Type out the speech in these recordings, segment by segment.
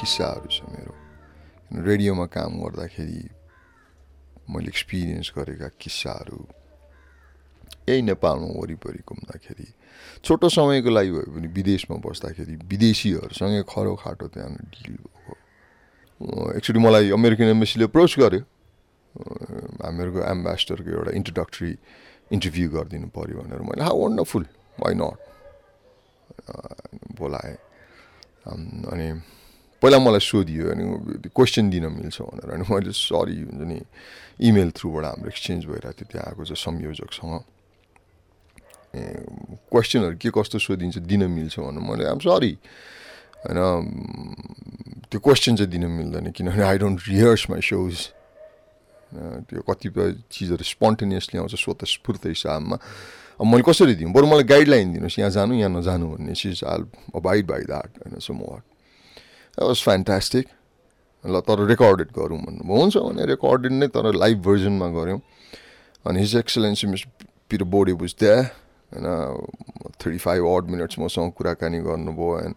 किस्साहरू छ मेरो। रेडियोमा काम गर्दाखेरि मैले एक्सपिरियन्स गरेका किस्साहरू यही नेपालमा वरिपरि घुम्दाखेरि छोटो समयको लागि भयो भने विदेशमा बस्दाखेरि विदेशीहरूसँगै खरो खाटो त्यहाँ डिल भएको। एक्चुली मलाई अमेरिकन एम्बेसीले अप्रोच गर्यो। हामीहरूको एम्बेसडरको एउटा इन्ट्रोडक्टरी इन्टरभ्यू गरिदिनु पऱ्यो भनेर मैले हा वन्डरफुल वाइ नट बोलाएँ। अनि पहिला मलाई सोधियो अनि क्वेसन दिन मिल्छ भनेर अनि मैले सरी हुन्छ नि इमेल थ्रुबाट हाम्रो एक्सचेन्ज भइरहेको थियो त्यहाँ आएको छ संयोजकसँग ए क्वेसनहरू के कस्तो सोधिन्छ दिन मिल्छ भनेर मैले आम सरी होइन त्यो क्वेसन चाहिँ दिन मिल्दैन किनभने I don't rehearse my shows त्यो कतिपय चिजहरू स्पोन्टेनियसली आउँछ स्वत स्फूर्त हिसाबमा अब मैले कसरी दिउँ बरु मलाई गाइडलाइन दिनुहोस् यहाँ जानु यहाँ नजानु भन्ने चिज आल अबाइड बाई द्याट होइन सो म वाज फ्यान्टास्टिक ल तर रेकर्डेड गरौँ भन्नु। हुन्छ भने रेकर्डेड नै तर लाइभ भर्जनमा गऱ्यौँ। अनि हिज एक्सलेन्सी मिस पिर बोडी बुझ द्या होइन थर्टी फाइभ अड मिनट्स मसँग कुराकानी गर्नुभयो and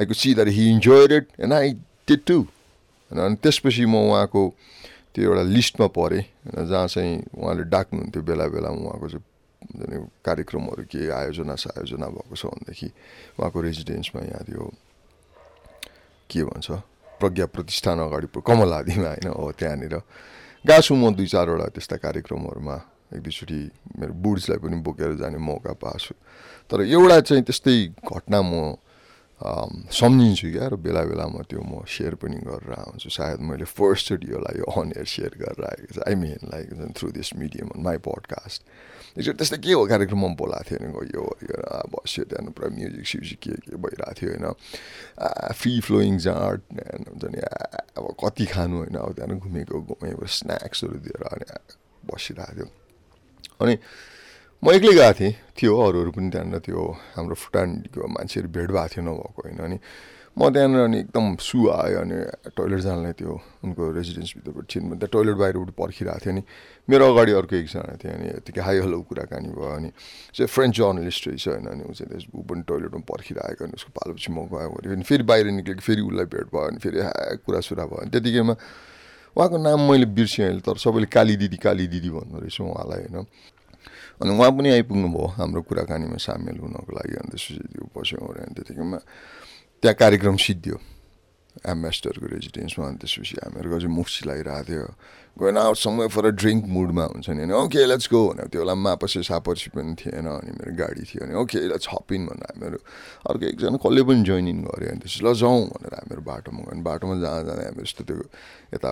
I could see that he enjoyed it and I Ted to होइन अनि त्यसपछि म उहाँको त्यो एउटा लिस्टमा परेँ होइन जहाँ चाहिँ उहाँले डाक्नुहुन्थ्यो बेला बेलामा उहाँको चाहिँ कार्यक्रमहरू के आयोजना सायोजना भएको छ भनेदेखि उहाँको रेजिडेन्समा यहाँ त्यो के भन्छ? प्रज्ञा प्रतिष्ठान अगाडि कमलादीमा होइन हो त्यहाँनिर। गएको छु म दुई चारवटा त्यस्ता कार्यक्रमहरूमा। एक दुईचोटि मेरो बुढ्सलाई पनि बोकेर जाने मौका पाएको छु। तर एउटा चाहिँ त्यस्तै घटना म सम्झिन्छु क्या र बेला बेलामा त्यो म सेयर पनि गरेर आउँछु। सायद मैले फर्स्टचोटि यसलाई अन एयर सेयर गरेर आएको छ। I mean like through this medium on my podcast एकचोटि त्यस्तै के हो? कार्यक्रममा बोलाएको थियो भने गयो बस्यो त्यहाँदेखि पुरा म्युजिक स्युजिक के के भइरहेको थियो होइन। फ्री फ्लोइङ जाँड हुन्छ नि अब कति खानु होइन। अब त्यहाँदेखि घुमेको घुमेको स्न्याक्सहरू दिएर अनि बसिरहेको थियो। अनि म एक्लै गएको थिएँ। थियो अरूहरू पनि त्यहाँनिर त्यो हाम्रो फुटानको मान्छेहरू भेट भएको थियो नभएको होइन अनि म त्यहाँनिर अनि एकदम सु आयो अनि टोइलेट जानलाई त्यो उनको रेजिडेन्सभित्रबाट छिन् त्यहाँ टोइलेट बाहिरबाट पर्खिरहेको थियो अनि मेरो अगाडि अर्को एकजना थियो अनि यतिकै हाई हलो कुराकानी भयो अनि चाहिँ फ्रेन्च जर्नलिस्ट रहेछ होइन अनि ऊ चाहिँ ऊ पनि टोइलेटमा पर्खिरहेको अनि उसको पालोपछि म गयो भने अनि फेरि बाहिर निक्लेको फेरि उसलाई भेट भयो अनि फेरि कुरासुरा भयो अनि त्यतिकैमा उहाँको नाम मैले बिर्सेँ अहिले तर सबैले काली दिदी काली दिदी भन्दो रहेछ उहाँलाई होइन। अनि उहाँ पनि आइपुग्नु भयो हाम्रो कुराकानीमा सामेल हुनको लागि अन्त त्यो बस्यौँ अरे अनि त्यतिकैमा त्यहाँ कार्यक्रम सिद्धियो एम्बेसडरको रेजिडेन्समा अनि त्यसपछि हामीहरूको चाहिँ मुख चिलाइरहेको थियो गएन समय फर अ ड्रिङ्क मुडमा हुन्छ नि ओके लेट्स गो भनेर त्यो बेला मापसी सापसी पनि थिएन अनि मेरो गाडी थियो अनि ओके लेट्स हपिन भनेर हामीहरू अर्को एकजना कसले पनि जोइन इन गऱ्यो अनि त्यसपछि ल जाउँ भनेर हामीहरू बाटोमा गयो बाटोमा जाँदा जाँदा हामीहरू यस्तो त्यो यता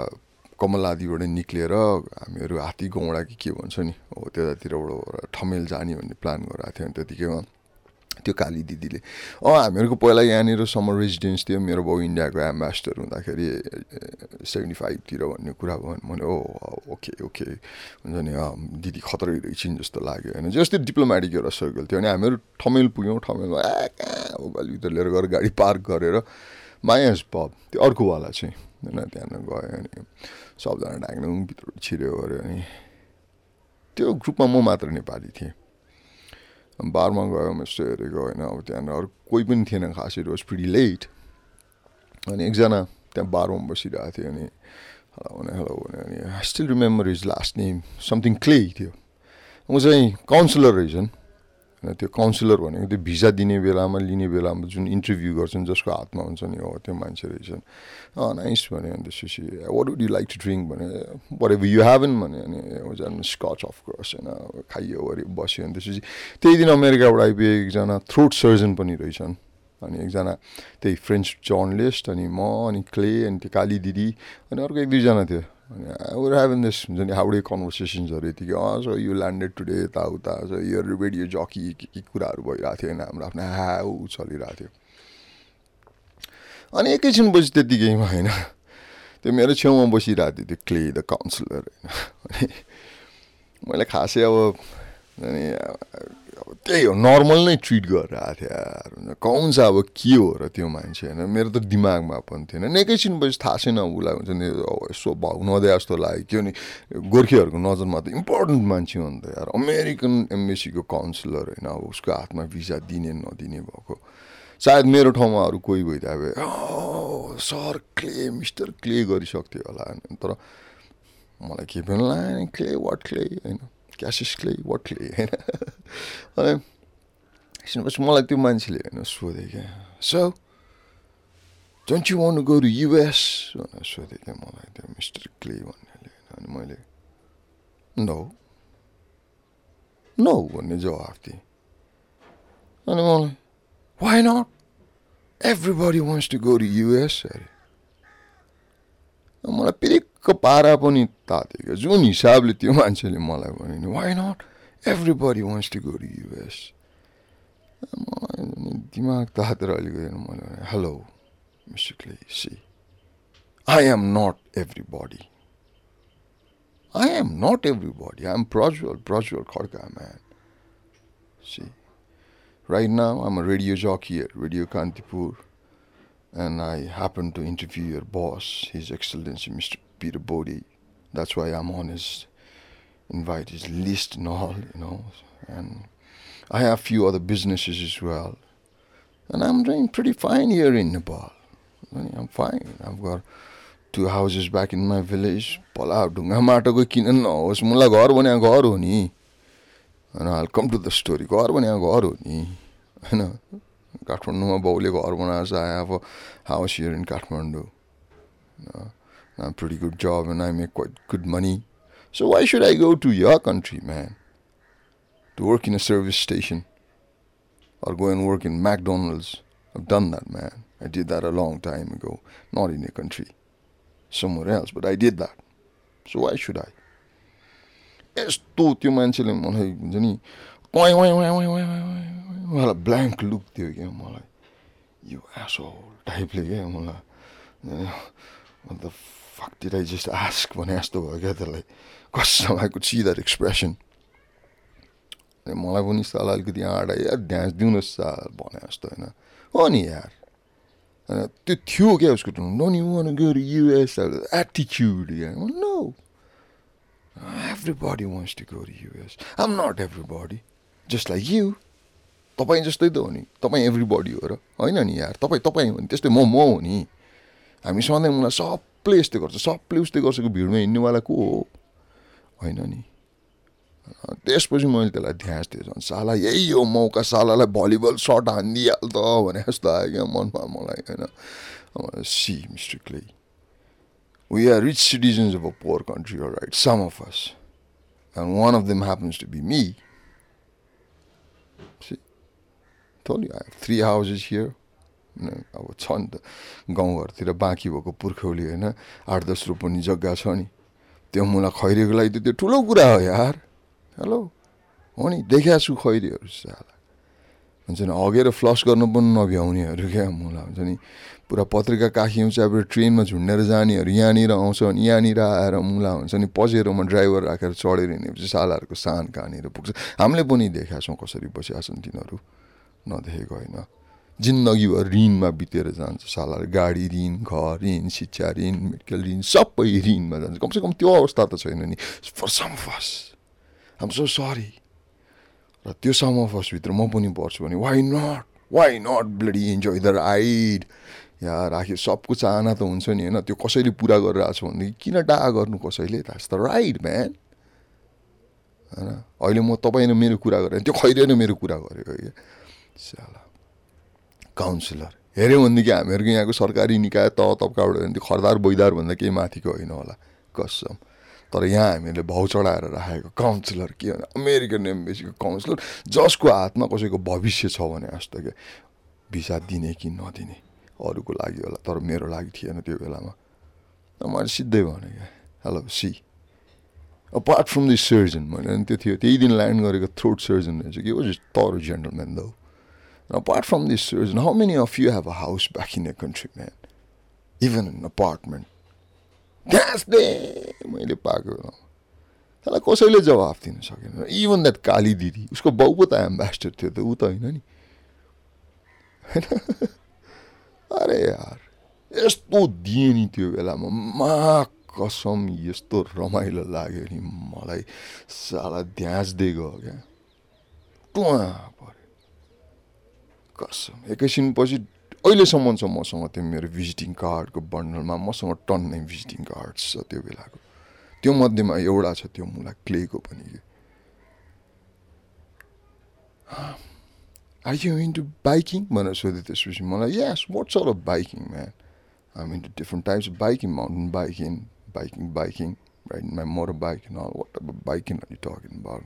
कमलादीबाट निक्लिएर हामीहरू हात्ती गौडा कि के भन्छ नि हो त्यतातिरबाट ठमेल जाने भन्ने प्लान गरेको थियो। अनि त्यतिकैमा त्यो काली दिदीले अँ हामीहरूको पहिला यहाँनिर समर रेजिडेन्स थियो मेरो बाउ इन्डियाको एम्बेसडर हुँदाखेरि सेभेन्टी फाइभतिर भन्ने कुरा भयो भने ओ ओके ओके। हुन्छ नि दिदी खतरै रहेछन् जस्तो लाग्यो होइन। जस्तै डिप्लोमेटिक एउटा सर्कल थियो अनि हामीहरू ठमेल पुग्यौँ ठमेलमा ए कहाँ अब भित्र लिएर गएर गाडी पार्क गरेर मायास पब त्यो अर्कोवाला चाहिँ होइन त्यहाँनिर गयो अनि सबजना ढाक्नु भित्र छिर्यो गऱ्यो अनि त्यो ग्रुपमा म मात्र नेपाली थिएँ बारमा गयो यस्तो हेरेको होइन अब त्यहाँनिर अरू कोही पनि थिएन खासै रोज प्रिटी लेट अनि एकजना त्यहाँ बारमा बसिरहेको थियो अनि हेलो भने हेलो भने अनि I still remember his last name something Clay थियो ऊ चाहिँ काउन्सिलर रहेछन् त्यो काउन्सिलर भनेको त्यो भिजा दिने बेलामा लिने बेलामा जुन इन्टरभ्यू गर्छन् जसको हातमा हुन्छ नि हो त्यो मान्छे रहेछन्। नाइस भने अनि त्यसपछि what would you like to drink भने वाट एभर यु हेभन भने अनि जानु स्कच अफ कोर्स होइन खाइयो अरे बस्यो अनि त्यसपछि त्यही दिन अमेरिकाबाट आइपुगे एकजना थ्रोट सर्जन पनि रहेछन्। अनि एकजना त्यही फ्रेन्च जर्नलिस्ट अनि म अनि क्ले अनि त्यो काली दिदी अनि अर्को एक दुईजना थियो। अनि वर हेभन दिस हुन्छ नि हाउडे कन्भर्सेसन्सहरू यतिकै अँ सो यु ल्यान्डेड टुडे यताउता सो यो रेडियो जकी के के कुराहरू भइरहेको थियो होइन हाम्रो आफ्नो ह्याउ चलिरहेको थियो अनि एकैछिनपछि त्यतिकैमा होइन त्यो मेरो छेउमा बसिरहेको थियो त्यो क्ले द काउन्सिलर होइन अनि मैले खासै अब अनि अब त्यही हो नर्मल नै ट्रिट गरेर आएको थियो यार। कौन छ अब के हो र त्यो मान्छे होइन? मेरो त दिमागमा पनि थिएन। एकैछिन पछि थाहा छैन उसलाई हुन्छ नि यसो भाउ नदिए जस्तो लाग्यो। त्यो नि गोर्खेहरूको नजरमा त इम्पोर्टेन्ट मान्छे हो नि त यार। अमेरिकन एम्बेसीको काउन्सिलर होइन अब उसको हातमा भिजा दिने नदिने भएको। सायद मेरो ठाउँमा अरू कोही भइदियो भए सर क्ले मिस्टर क्ले गरिसक्थ्यो होला तर मलाई के पनि लाग्यो क्ले वाट क्ले? होइन। क्यासिस क्ले वाट क्ले होइन? अनि एकछिनपछि मलाई त्यो मान्छेले होइन सोधेँ क्या। So don't you want go US भनेर सोधेँ क्या मलाई त्यो मिस्टर क्ले भन्नेले। अनि मैले नो नो भन्ने जवाफ दिएँ। अनि मलाई why not everybody wants to go US अरे। मलाई पिरिक्क पारा पनि तात्यो क्या जुन हिसाबले त्यो मान्छेले मलाई भन्यो नि why not everybody wants to go to US मलाई दिमाग तातेर अलिकति मैले hello mister see I am not everybody I am not everybody. I'm Prajwal, Prajwal Khadka, man. See, right now I'm a radio jockey at Radio Kantipur. and I happened to interview your boss, His Excellency Mr. Peter Bodie. That's why I'm on his invite, his list and all, you know. And I have a few other businesses as well. And I'm doing pretty fine here in Nepal. I'm fine. I've got two houses back in my village. Pala ढुङ्गा माटोको किन नहोस् मलाई घर भने घर हो नि होइन I'll come to the story. घर भने घर हो नि होइन काठमाडौँमा बाउले घर बनाएको छ I have a house here in Kathmandu I'm pretty good job and I make quite good money. So why should I go to your country, man? To work in a service station or go and work in McDonald's. I've done that, man. I did that a long time ago. Not in a country, somewhere else, but I did that. So why should I? यस्तो त्यो मान्छेले मलाई हुन्छ नि मलाई blank look थियो क्या मलाई। यो एसो टाइपले क्या मलाई। अन्त फक आई जस्ट आस्क भने जस्तो भयो क्या त्यसलाई। कसम आई कुड एक्सप्रेसन मलाई पनि साल अलिकति आँडा यार ड्यान्स दिउनुहोस् साल भने जस्तो होइन। हो नि यार। त्यो थियो क्या उसको don't you want US एटिच्युड no everybody wants to go to US. I'm not everybody. Just like you. तपाईँ जस्तै त हो नि। तपाईँ एभ्रिबडी हो र। होइन नि यार। तपाईँ तपाईँ हो नि। त्यस्तै म म हो नि। हामी सधैँ मलाई सबले यस्तै गर्छ। सबले उस्तै गर्छको भिडमा हिँड्नेवाला को हो? होइन नि। त्यसपछि मैले त्यसलाई ध्यान दिएँ झन्। साला यही हो मौका। सालालाई भलिबल सर्ट हानिदिइहाल त भने जस्तो आयो क्या मनमा मलाई होइन। See मिस्टेकले we are rich citizens of a poor country right some of us and one of them happens to be me told you I have three houses here अब छ नि त गाउँघरतिर बाँकी भएको पुर्खौली होइन आठ दस रोपनी जग्गा छ नि। त्यो मुला खैरीको लागि त त्यो ठुलो कुरा हो यार। हेलो? हो नि देखिया छु खैरीहरू साला। हुन्छ नि हगेर फ्लस गर्नु पनि नभ्याउनेहरू क्या मुला हुन्छ नि। पुरा पत्रिका काखी उचाबाट ट्रेनमा झुन्डेर जानेहरू यहाँनिर आउँछ अनि यहाँनिर आएर मुला हुन्छ नि पजेरोमा ड्राइभर राखेर चढेर हिँडेपछि सालाहरूको सान कहाँनिर पुग्छ? हामीले पनि देखाएको छौँ कसरी बसिरहेको छन् तिनीहरू? नदेखेको होइन। जिन्दगीभर ऋणमा बितेर जान्छ साला गाडी ऋण घर ऋण शिक्षा ऋण मेडिकल ऋण सबै ऋणमा जान्छ। कमसेकम त्यो अवस्था त छैन नि। फर सम फस आम सो सरी र त्यो सम फसभित्र म पनि पर्छु भने why not why not bloody enjoy the ride या राख्यो सबको चाहना त हुन्छ नि होइन। त्यो कसैले पुरा गरिरहेको छ भनेदेखि किन डाहा गर्नु कसैले? द्याट्स द राइड म्यान होइन? अहिले म तपाईँ मेरो कुरा गरेँ त्यो खैरे मेरो कुरा गरेको क्या साला काउन्सिलर हेऱ्यौँ भनेदेखि हामीहरूको यहाँको सरकारी निकाय त तब्काबाट त्यो खरदार भन्दा केही माथिको होइन होला कसम तर यहाँ हामीले भाउ चढाएर राखेको काउन्सिलर के भने अमेरिकन एम्बेसीको काउन्सिलर जसको हातमा कसैको भविष्य छ भने जस्तो क्या भिसा दिने कि नदिने अरूको लागि होला तर मेरो लागि थिएन त्यो बेलामा मैले सिधै भने क्या hello see apart from this surgeon मैले त्यो थियो त्यही दिन ल्यान्ड गरेको थ्रोट सर्जन रहेछ कि वाज तर जेन्टलम्यान दो apart from this surgeon, how many of you have a house back in your country, man? Even an apartment. The मैले पाएको त्यसलाई कसैले जवाफ दिन सकेन इभन द्याट काली दिदी उसको बाउ पो त एम्बेसडर थियो त ऊ त होइन नि होइन अरे यार यस्तो दिएँ नि त्यो बेलामा मा कसम यस्तो रमाइलो लाग्यो नि मलाई साला ध्यास दिएको क्या टुवा कसम एकैछिनपछि अहिलेसम्म छ मसँग त्यो मेरो भिजिटिङ कार्डको बन्डलमा मसँग टन्नै भिजिटिङ कार्ड छ त्यो बेलाको त्यो मध्येमा एउटा छ त्यो मुला क्लेको पनि कि आर यु इन्टु बाइकिङ भनेर सोधेँ त्यसपछि मलाई yes what sort of biking man I'm into different types of biking mountain biking biking biking riding my motorbike and all. What type of biking are you talking about?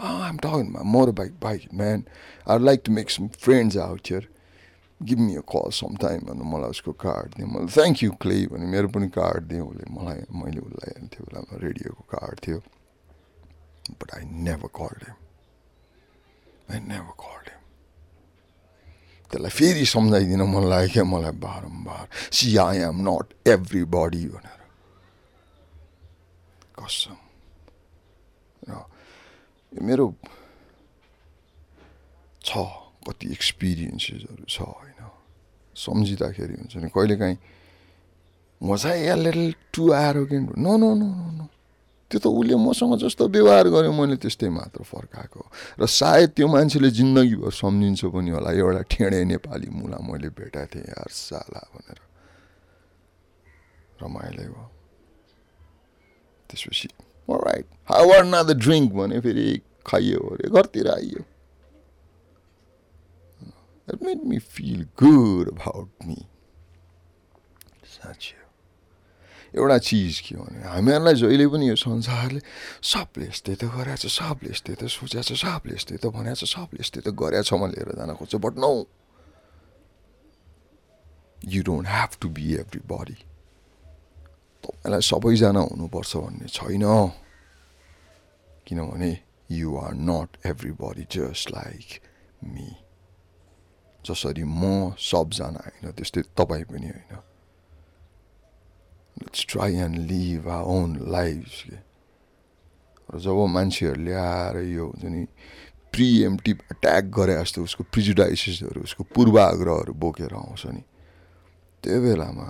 oh, I'm talking about motorbike biking, man. I'd like to make some friends out here. Give me a call sometime अनि मलाई उसको card दियो मलाई thank you Clay भने मेरो पनि card दियो उसले मलाई मैले उसलाई त्यो बेलामा रेडियोको कार्ड थियो but I never called him I never called him त्यसलाई फेरि सम्झाइदिन मन लाग्यो क्या मलाई बारम्बार see I am not everybody भनेर कसम मेरो छ कति एक्सपिरियन्सेसहरू छ होइन सम्झिँदाखेरि हुन्छ नि कहिलेकाहीँ म चाहिँ या little too arrogant no no no no no त्यो त उसले मसँग जस्तो व्यवहार गर्यो मैले त्यस्तै मात्र फर्काएको र सायद त्यो मान्छेले जिन्दगीभर सम्झिन्छ पनि होला एउटा ठेडे नेपाली मुला मैले भेटाएको थिएँ यार साला भनेर रमाइलो भयो त्यसपछि राइट हावर न द ड्रिङ्क भने फेरि खाइयो अरे घरतिर आइयो It made me feel good about me. साँच्ची एउटा चिज के भने हामीहरूलाई जहिले पनि यो संसारले सबले यस्तै त गरेछ सबले यस्तै त सोचेको छ सबले यस्तै त भनेको छ सबले यस्तै त गरेछ म लिएर जान खोज्छ but no you don't have to be everybody तपाईँलाई सबैजना हुनुपर्छ भन्ने छैन। किनभने you are not everybody just like me जसरी म सबजना होइन त्यस्तै तपाईँ पनि होइन। Let's try and live our own life के। र जब मान्छेहरूले आएर यो हुन्छ नि प्रिएम्टिभ एट्याक गरे जस्तो उसको प्रिजुडाइसिसहरू उसको पूर्वाग्रहहरू बोकेर आउँछ नि त्यो बेलामा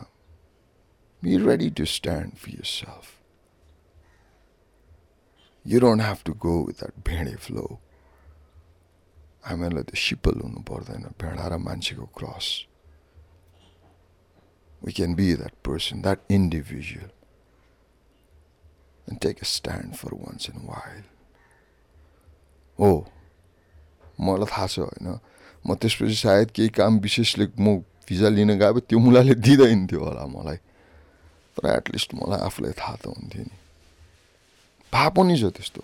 Be ready to stand for yourself. You don't have to go with that Bhede flow हामीहरूलाई त्यो सिपल हुनु पर्दैन भेडा र मान्छेको cross we can be that person, that individual, and take a stand for once in a while. Oh, मलाई थाहा छ होइन म त्यसपछि सायद केही काम विशेषले म भिजा लिन गए त्यो मुलाले दिँदैन थियो होला मलाई तर एटलिस्ट मलाई आफूलाई थाहा त हुन्थ्यो नि। भए पनि छ त्यस्तो।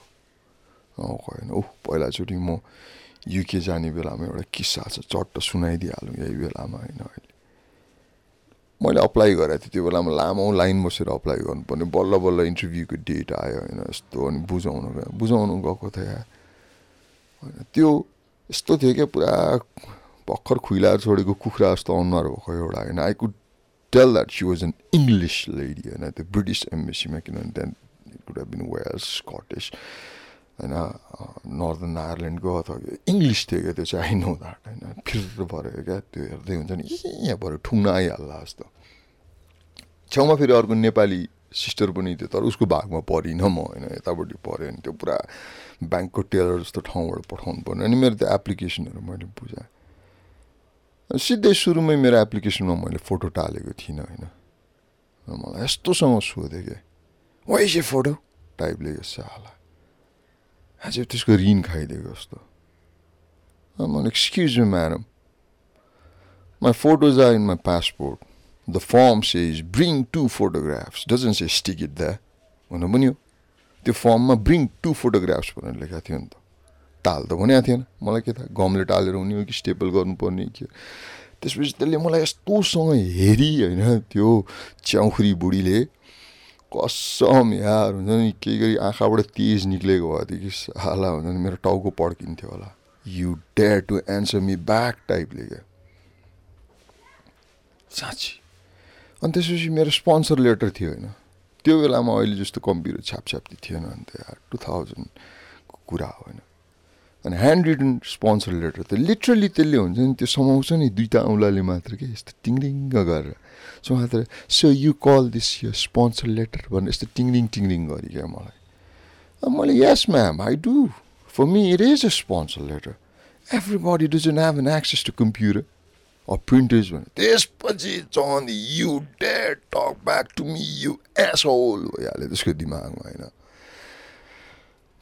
होइन। ऊ पहिलाचोटि म युके जाने बेलामा एउटा किस्सा छ चट्ट सुनाइदिइहालौँ यही बेलामा होइन अहिले। मैले अप्लाई गरेको थिएँ त्यो बेलामा लामो लाइन बसेर अप्लाई गर्नुपर्ने। बल्ल बल्ल इन्टरभ्यूको डेट आयो होइन यस्तो अनि बुझाउनु गयो। बुझाउनु गएको थिएँ। होइन त्यो यस्तो थियो क्या पुरा भर्खर खुइलाएर छोडेको कुखुरा जस्तो अनुहार भएको एउटा होइन। I could tell that she was an English lady and at the British embassy, you know, and then it could have been Wales, Scottish, होइन नर्दन आयरल्यान्डको अथवा इङ्ग्लिस थियो क्या त्यो चाहिँ आई नो द्याट होइन फिर पऱ्यो क्या त्यो हेर्दै हुन्छ नि यहाँ भएर ठुङ्न आइहाल्ला जस्तो छेउमा फेरि अर्को नेपाली सिस्टर पनि थियो तर उसको भागमा परिनँ म होइन यतापट्टि पऱ्यो भने त्यो पुरा ब्याङ्कको टेलर जस्तो ठाउँबाट पठाउनु पर्ने अनि मेरो त्यो एप्लिकेसनहरू मैले बुझाएँ सिधै सुरुमै मेरो एप्लिकेसनमा मैले फोटो टालेको थिइनँ होइन। मलाई यस्तोसँग सोधेँ क्या वाइ ए फोटो टाइपले यो साला। आज त्यसको ऋण खाइदिएको जस्तो। मैले excuse me madam my photos are in my passport the form says bring two photographs doesn't say stick it द्या भन्नु पनि हो। त्यो फर्ममा ब्रिङ टु फोटोग्राफ्स भनेर लेखाएको थियो नि त। टाल त भनेको थिएन। मलाई के थाहा गमले टालेर हुने हो कि स्टेपल गर्नुपर्ने के त्यसपछि त्यसले मलाई यस्तोसँग हेरी होइन त्यो च्याउखुरी बुढीले। कसम यार हुन्छ नि केही गरी आँखाबाट तेज निक्लेको भयो थियो कि साला हुन्छ नि मेरो टाउको पड्किन्थ्यो होला। You dare to answer me back टाइपले क्या। साँच्ची। अनि त्यसपछि मेरो स्पोन्सर लेटर थियो होइन। त्यो बेलामा अहिले जस्तो कम्प्युटर छ्यापछ्याप्ती थिएन अन्त यार टु थाउजन्डको कुरा हो होइन। अनि ह्यान्ड रिटन स्पोन्सर लेटर त लिटरली त्यसले हुन्छ नि त्यो समाउँछ नि दुइटा औँलाले मात्र के यस्तो टिङरिङ्ग गरेर। सो मात्र सो यु कल दिस यो स्पोन्सर लेटर भनेर यस्तो टिङरिङ टिङरिङ गरी क्या मलाई। मैले yes ma'am I do for me it is a sponsor letter everybody doesn't have an access to computer or printers भने त्यसपछि जन you dare talk back to me you asshole भइहाल्यो त्यसको दिमागमा होइन।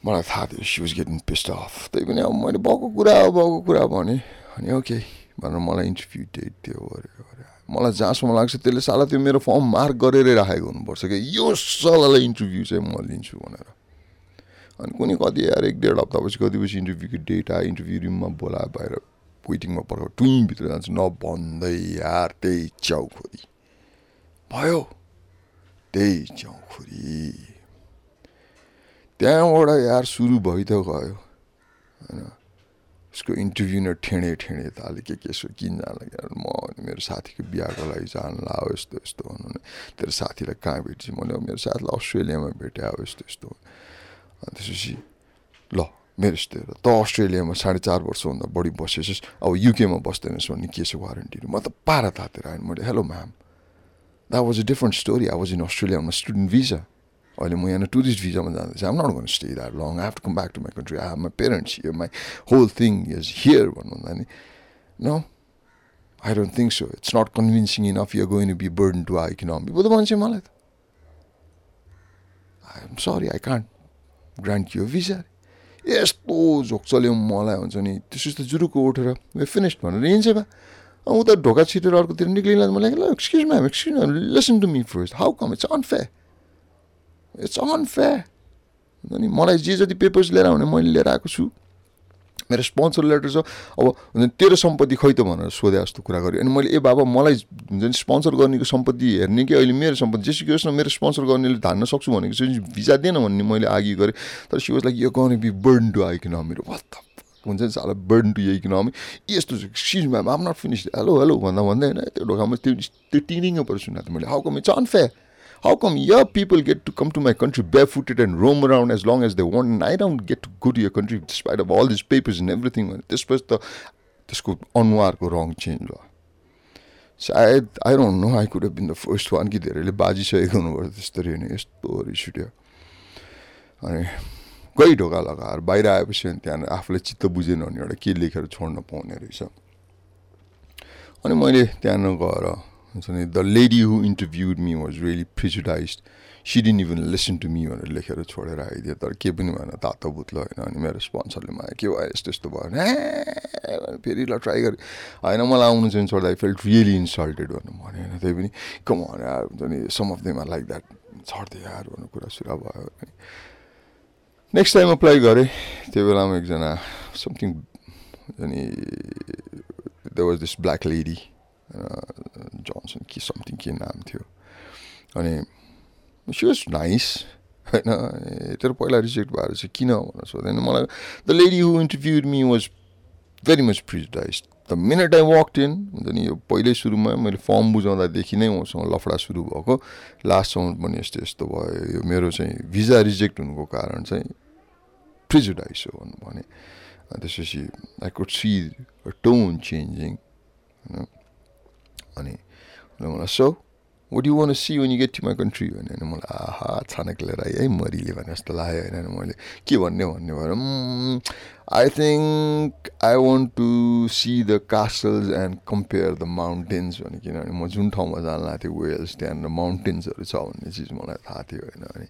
मलाई थाहा थियो she was getting pissed off त्यही पनि अब मैले भएको कुरा हो भएको कुरा भने अनि ओके भनेर मलाई इन्टरभ्यू डेट दियो अरे अरे मलाई जहाँसम्म लाग्छ त्यसले साला त्यो मेरो फर्म मार्क गरेरै राखेको हुनुपर्छ कि यो सल्लाहलाई इन्टरभ्यू चाहिँ म लिन्छु भनेर अनि कुनै कति यार एक डेढ हप्तापछि कतिपछि इन्टरभ्यूको डेट आयो इन्टरभ्यू रुममा बोलायो बाहिर वेटिङमा पर्ख टुइभित्र जान्छ नभन्दै यार त्यही च्याउखोरी भयो त्यही च्याउखोरी त्यहाँबाट यार सुरु भइ त गयो होइन। उसको इन्टरभ्यू नै ठेँडे ठेँडे ताले के के यसो किन जान म मेरो साथीको बिहाको लागि जान ला यस्तो यस्तो भने तेरो साथीलाई कहाँ भेट्छु? मैले मेरो साथीलाई अस्ट्रेलियामा भेटेँ अब यस्तो यस्तो अनि त्यसपछि ल मेरो यस्तो त अस्ट्रेलियामा साढे चार वर्षभन्दा बढी बसेछस् अब युकेमा बस्दैनस् भन्ने के छ वारेन्टी म त पारा तातेर आएँ मैले hello ma'am that was a different story I was in Australia student visa अहिले म यहाँ टुरिस्ट भिजामा जाँदैछु I'm not stay that long have to come back to my country I have my parents here my whole thing is here भन्नुहुँदा नि no I don't think so it's not convincing enough you going to be burden to our economy बुझ्दो मान्छे मलाई त I am sorry I can't grant you visa यस्तो झोक चल्यो मलाई हुन्छ नि त्यसो त जुरुको उठेर वे फिनिस्ड भनेर हिँड्छ बा उता ढोका छिटेर अर्कोतिर निक्लिँदा मलाई excuse ma'am excuse ma'am listen to me first how come it's unfair it's unfair अनि मलाई जे जति पेपर्स लिएर आउने मैले लिएर आएको छु। मेरो स्पोन्सर लेटर छ अब तेरो सम्पत्ति खै त भनेर सोधे जस्तो कुरा गरेँ अनि मैले ए बाबा मलाई हुन्छ नि स्पोन्सर गर्नेको सम्पत्ति हेर्ने कि अहिले मेरो सम्पत्ति? जेसुकै होस् न मेरो स्पोन्सर गर्नेले धान्न सक्छु भनेको चाहिँ भिजा दिएन भन्ने मैले आगे गरेँ। तर सी वाज लाइक यो गर्ने बी बर्न टु मेरो वात हुन्छ नि साला बर्न टु इकोनमी यस्तो सिज ma'am I'm not finish hello hello भन्दा भन्दै होइन त्यो ढोकामा त्यो त्यो टिनिङ पर सुनेको थिएँ मैले how come it's unfair How come your people get to come to my country barefooted and roam around as long as they want, and I don't get to go to your country despite of all these papers and everything? त्यसपछि त त्यसको अनुहारको रङ change भयो सायद I don't know I could been the first one कि धेरैले बाजिसकेको हुनुपर्छ त्यस्तरी होइन यस्तो रिस उठ्यो अनि गइ ढोका लगाएर बाहिर आएपछि अनि त्यहाँनिर आफूलाई चित्त बुझेन भने एउटा के लेखेर छोड्न पाउने रहेछ अनि मैले त्यहाँनिर गएर नि the lady who interviewed me was really prejudice she didn't even listen to me भनेर लेखेर छोडेर आइदियो तर के पनि भएन तातो बुत्लो होइन अनि मेरो स्पोन्सरले मलाई के भयो यस्तो यस्तो भयो भने फेरि ल ट्राई गरेँ होइन मलाई आउनु चाहिँ छोड्दा आई फेल्ट रियली इन्सल्टेड भन्नु भने होइन त्यही पनि कम हुन्छ नि some of them like that छड्दै यार भन्ने कुरा सुरु भयो नेक्स्ट टाइम अप्लाई गरेँ त्यो बेलामा एकजना समथिङ अनि the was this black lady Johnson कि समथिङ के नाम थियो अनि वाज नाइस होइन तेरो पहिला रिजेक्ट भएर चाहिँ किन भनेर सोध्दैन मलाई the lady who interviewed me was very much prejudice the minute I walk in हुन्छ नि यो पहिल्यै सुरुमा मैले फर्म बुझाउँदादेखि नै उसँग लफडा सुरु भएको लास्टसम्म पनि यस्तो यस्तो भयो यो मेरो चाहिँ भिजा रिजेक्ट हुनुको कारण चाहिँ प्रिजुडाइज हो भन्नु भने त्यसपछि I could see tone changing होइन अनि मलाई so what you want see when you get to my country भने होइन मलाई आहा छानक लिएर आएँ है मरिले भने जस्तो लाग्यो होइन। मैले के भन्ने भन्ने भएर I think I want to see the castles and compare the mountains भने किनभने म जुन ठाउँमा जान लागेको थिएँ वेल्स त्यहाँनिर माउन्टेन्सहरू छ भन्ने चिज मलाई थाहा थियो होइन। अनि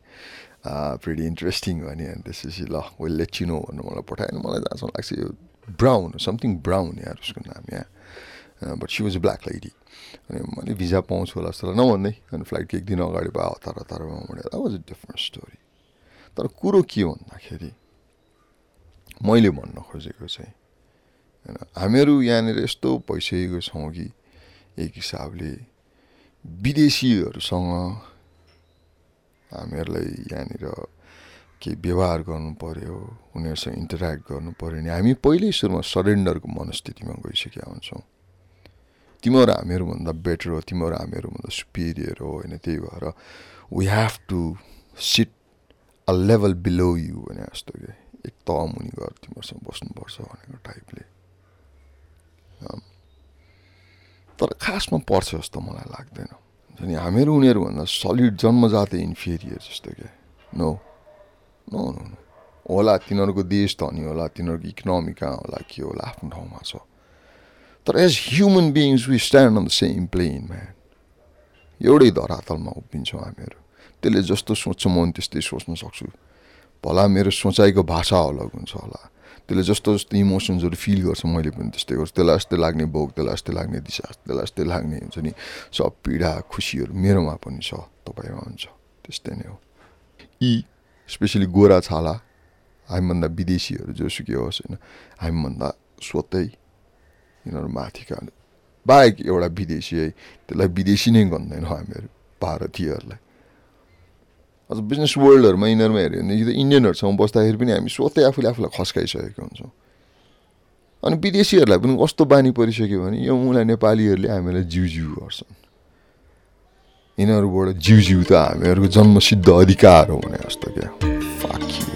प्रिटी इन्ट्रेस्टिङ भने अनि त्यसपछि ल वेल लेट चिनो भन्नु मलाई पठायो। मलाई जहाँसम्म लाग्छ यो ब्राउन समथिङ ब्राउन यार उसको नाम यहाँ but she was black lady अनि मैले भिजा पाउँछु होला जस्तो नभन्दै अनि फ्लाइटको एक दिन अगाडि भयो हतार हतारमा मैले that was a different story तर कुरो के भन्दाखेरि मैले भन्न खोजेको चाहिँ होइन हामीहरू यहाँनिर यस्तो भइसकेको छौँ कि एक हिसाबले विदेशीहरूसँग हामीहरूलाई यहाँनिर केही व्यवहार पऱ्यो उनीहरूसँग इन्टरेक्ट पऱ्यो भने हामी पहिल्यै सुरुमा सरेन्डरको मनस्थितिमा गइसकेका हुन्छौँ। तिमीहरू हामीहरूभन्दा बेटर हो तिमीहरू हामीहरूभन्दा सुपिरियर हो होइन त्यही भएर we have to sit a level below you भने जस्तो कि एक त मुनि गएर तिमीहरूसँग बस्नुपर्छ भनेको टाइपले तर खासमा पर्छ जस्तो मलाई लाग्दैन अनि हामीहरू उनीहरूभन्दा सलिड जन्मजातै इन्फेरियर जस्तो क्या नो। नो नो होला तिनीहरूको देश धनी होला तिनीहरूको इकोनोमी कहाँ होला के होला आफ्नो ठाउँमा छ तर as human beings we stand on the same plane man एउटै धरातलमा उभिन्छौँ हामीहरू। त्यसले जस्तो सोच्छ म त्यस्तै सोच्न सक्छु। भला मेरो सोचाइको भाषा अलग हुन्छ होला। त्यसले जस्तो जस्तो इमोसन्सहरू फिल गर्छ मैले पनि त्यस्तै गर्छु। त्यसलाई जस्तै लाग्ने भोग त्यसलाई जस्तै लाग्ने दिशा त्यसलाई जस्तै लाग्ने हुन्छ नि सब पीडा खुसीहरू मेरोमा पनि छ तपाईँमा हुन्छ त्यस्तै नै हो। यी स्पेसली गोरा छाला हामीभन्दा विदेशीहरू जोसुकै होस् होइन? हामीभन्दा स्वतै यिनीहरू माथिका बाहेक एउटा विदेशी है त्यसलाई विदेशी नै गन्दैनौँ हामीहरू भारतीयहरूलाई अझ बिजनेस वर्ल्डहरूमा यिनीहरूमा हेऱ्यो भने यो इन्डियनहरूसँग बस्दाखेरि पनि हामी स्वतै आफूले आफूलाई खस्काइसकेको हुन्छौँ अनि विदेशीहरूलाई पनि कस्तो बानी परिसक्यो भने यो मुला नेपालीहरूले हामीलाई जिउ जिउ गर्छन् यिनीहरूबाट जिउ जिउ त हामीहरूको जन्मसिद्ध अधिकार हो भने जस्तो क्या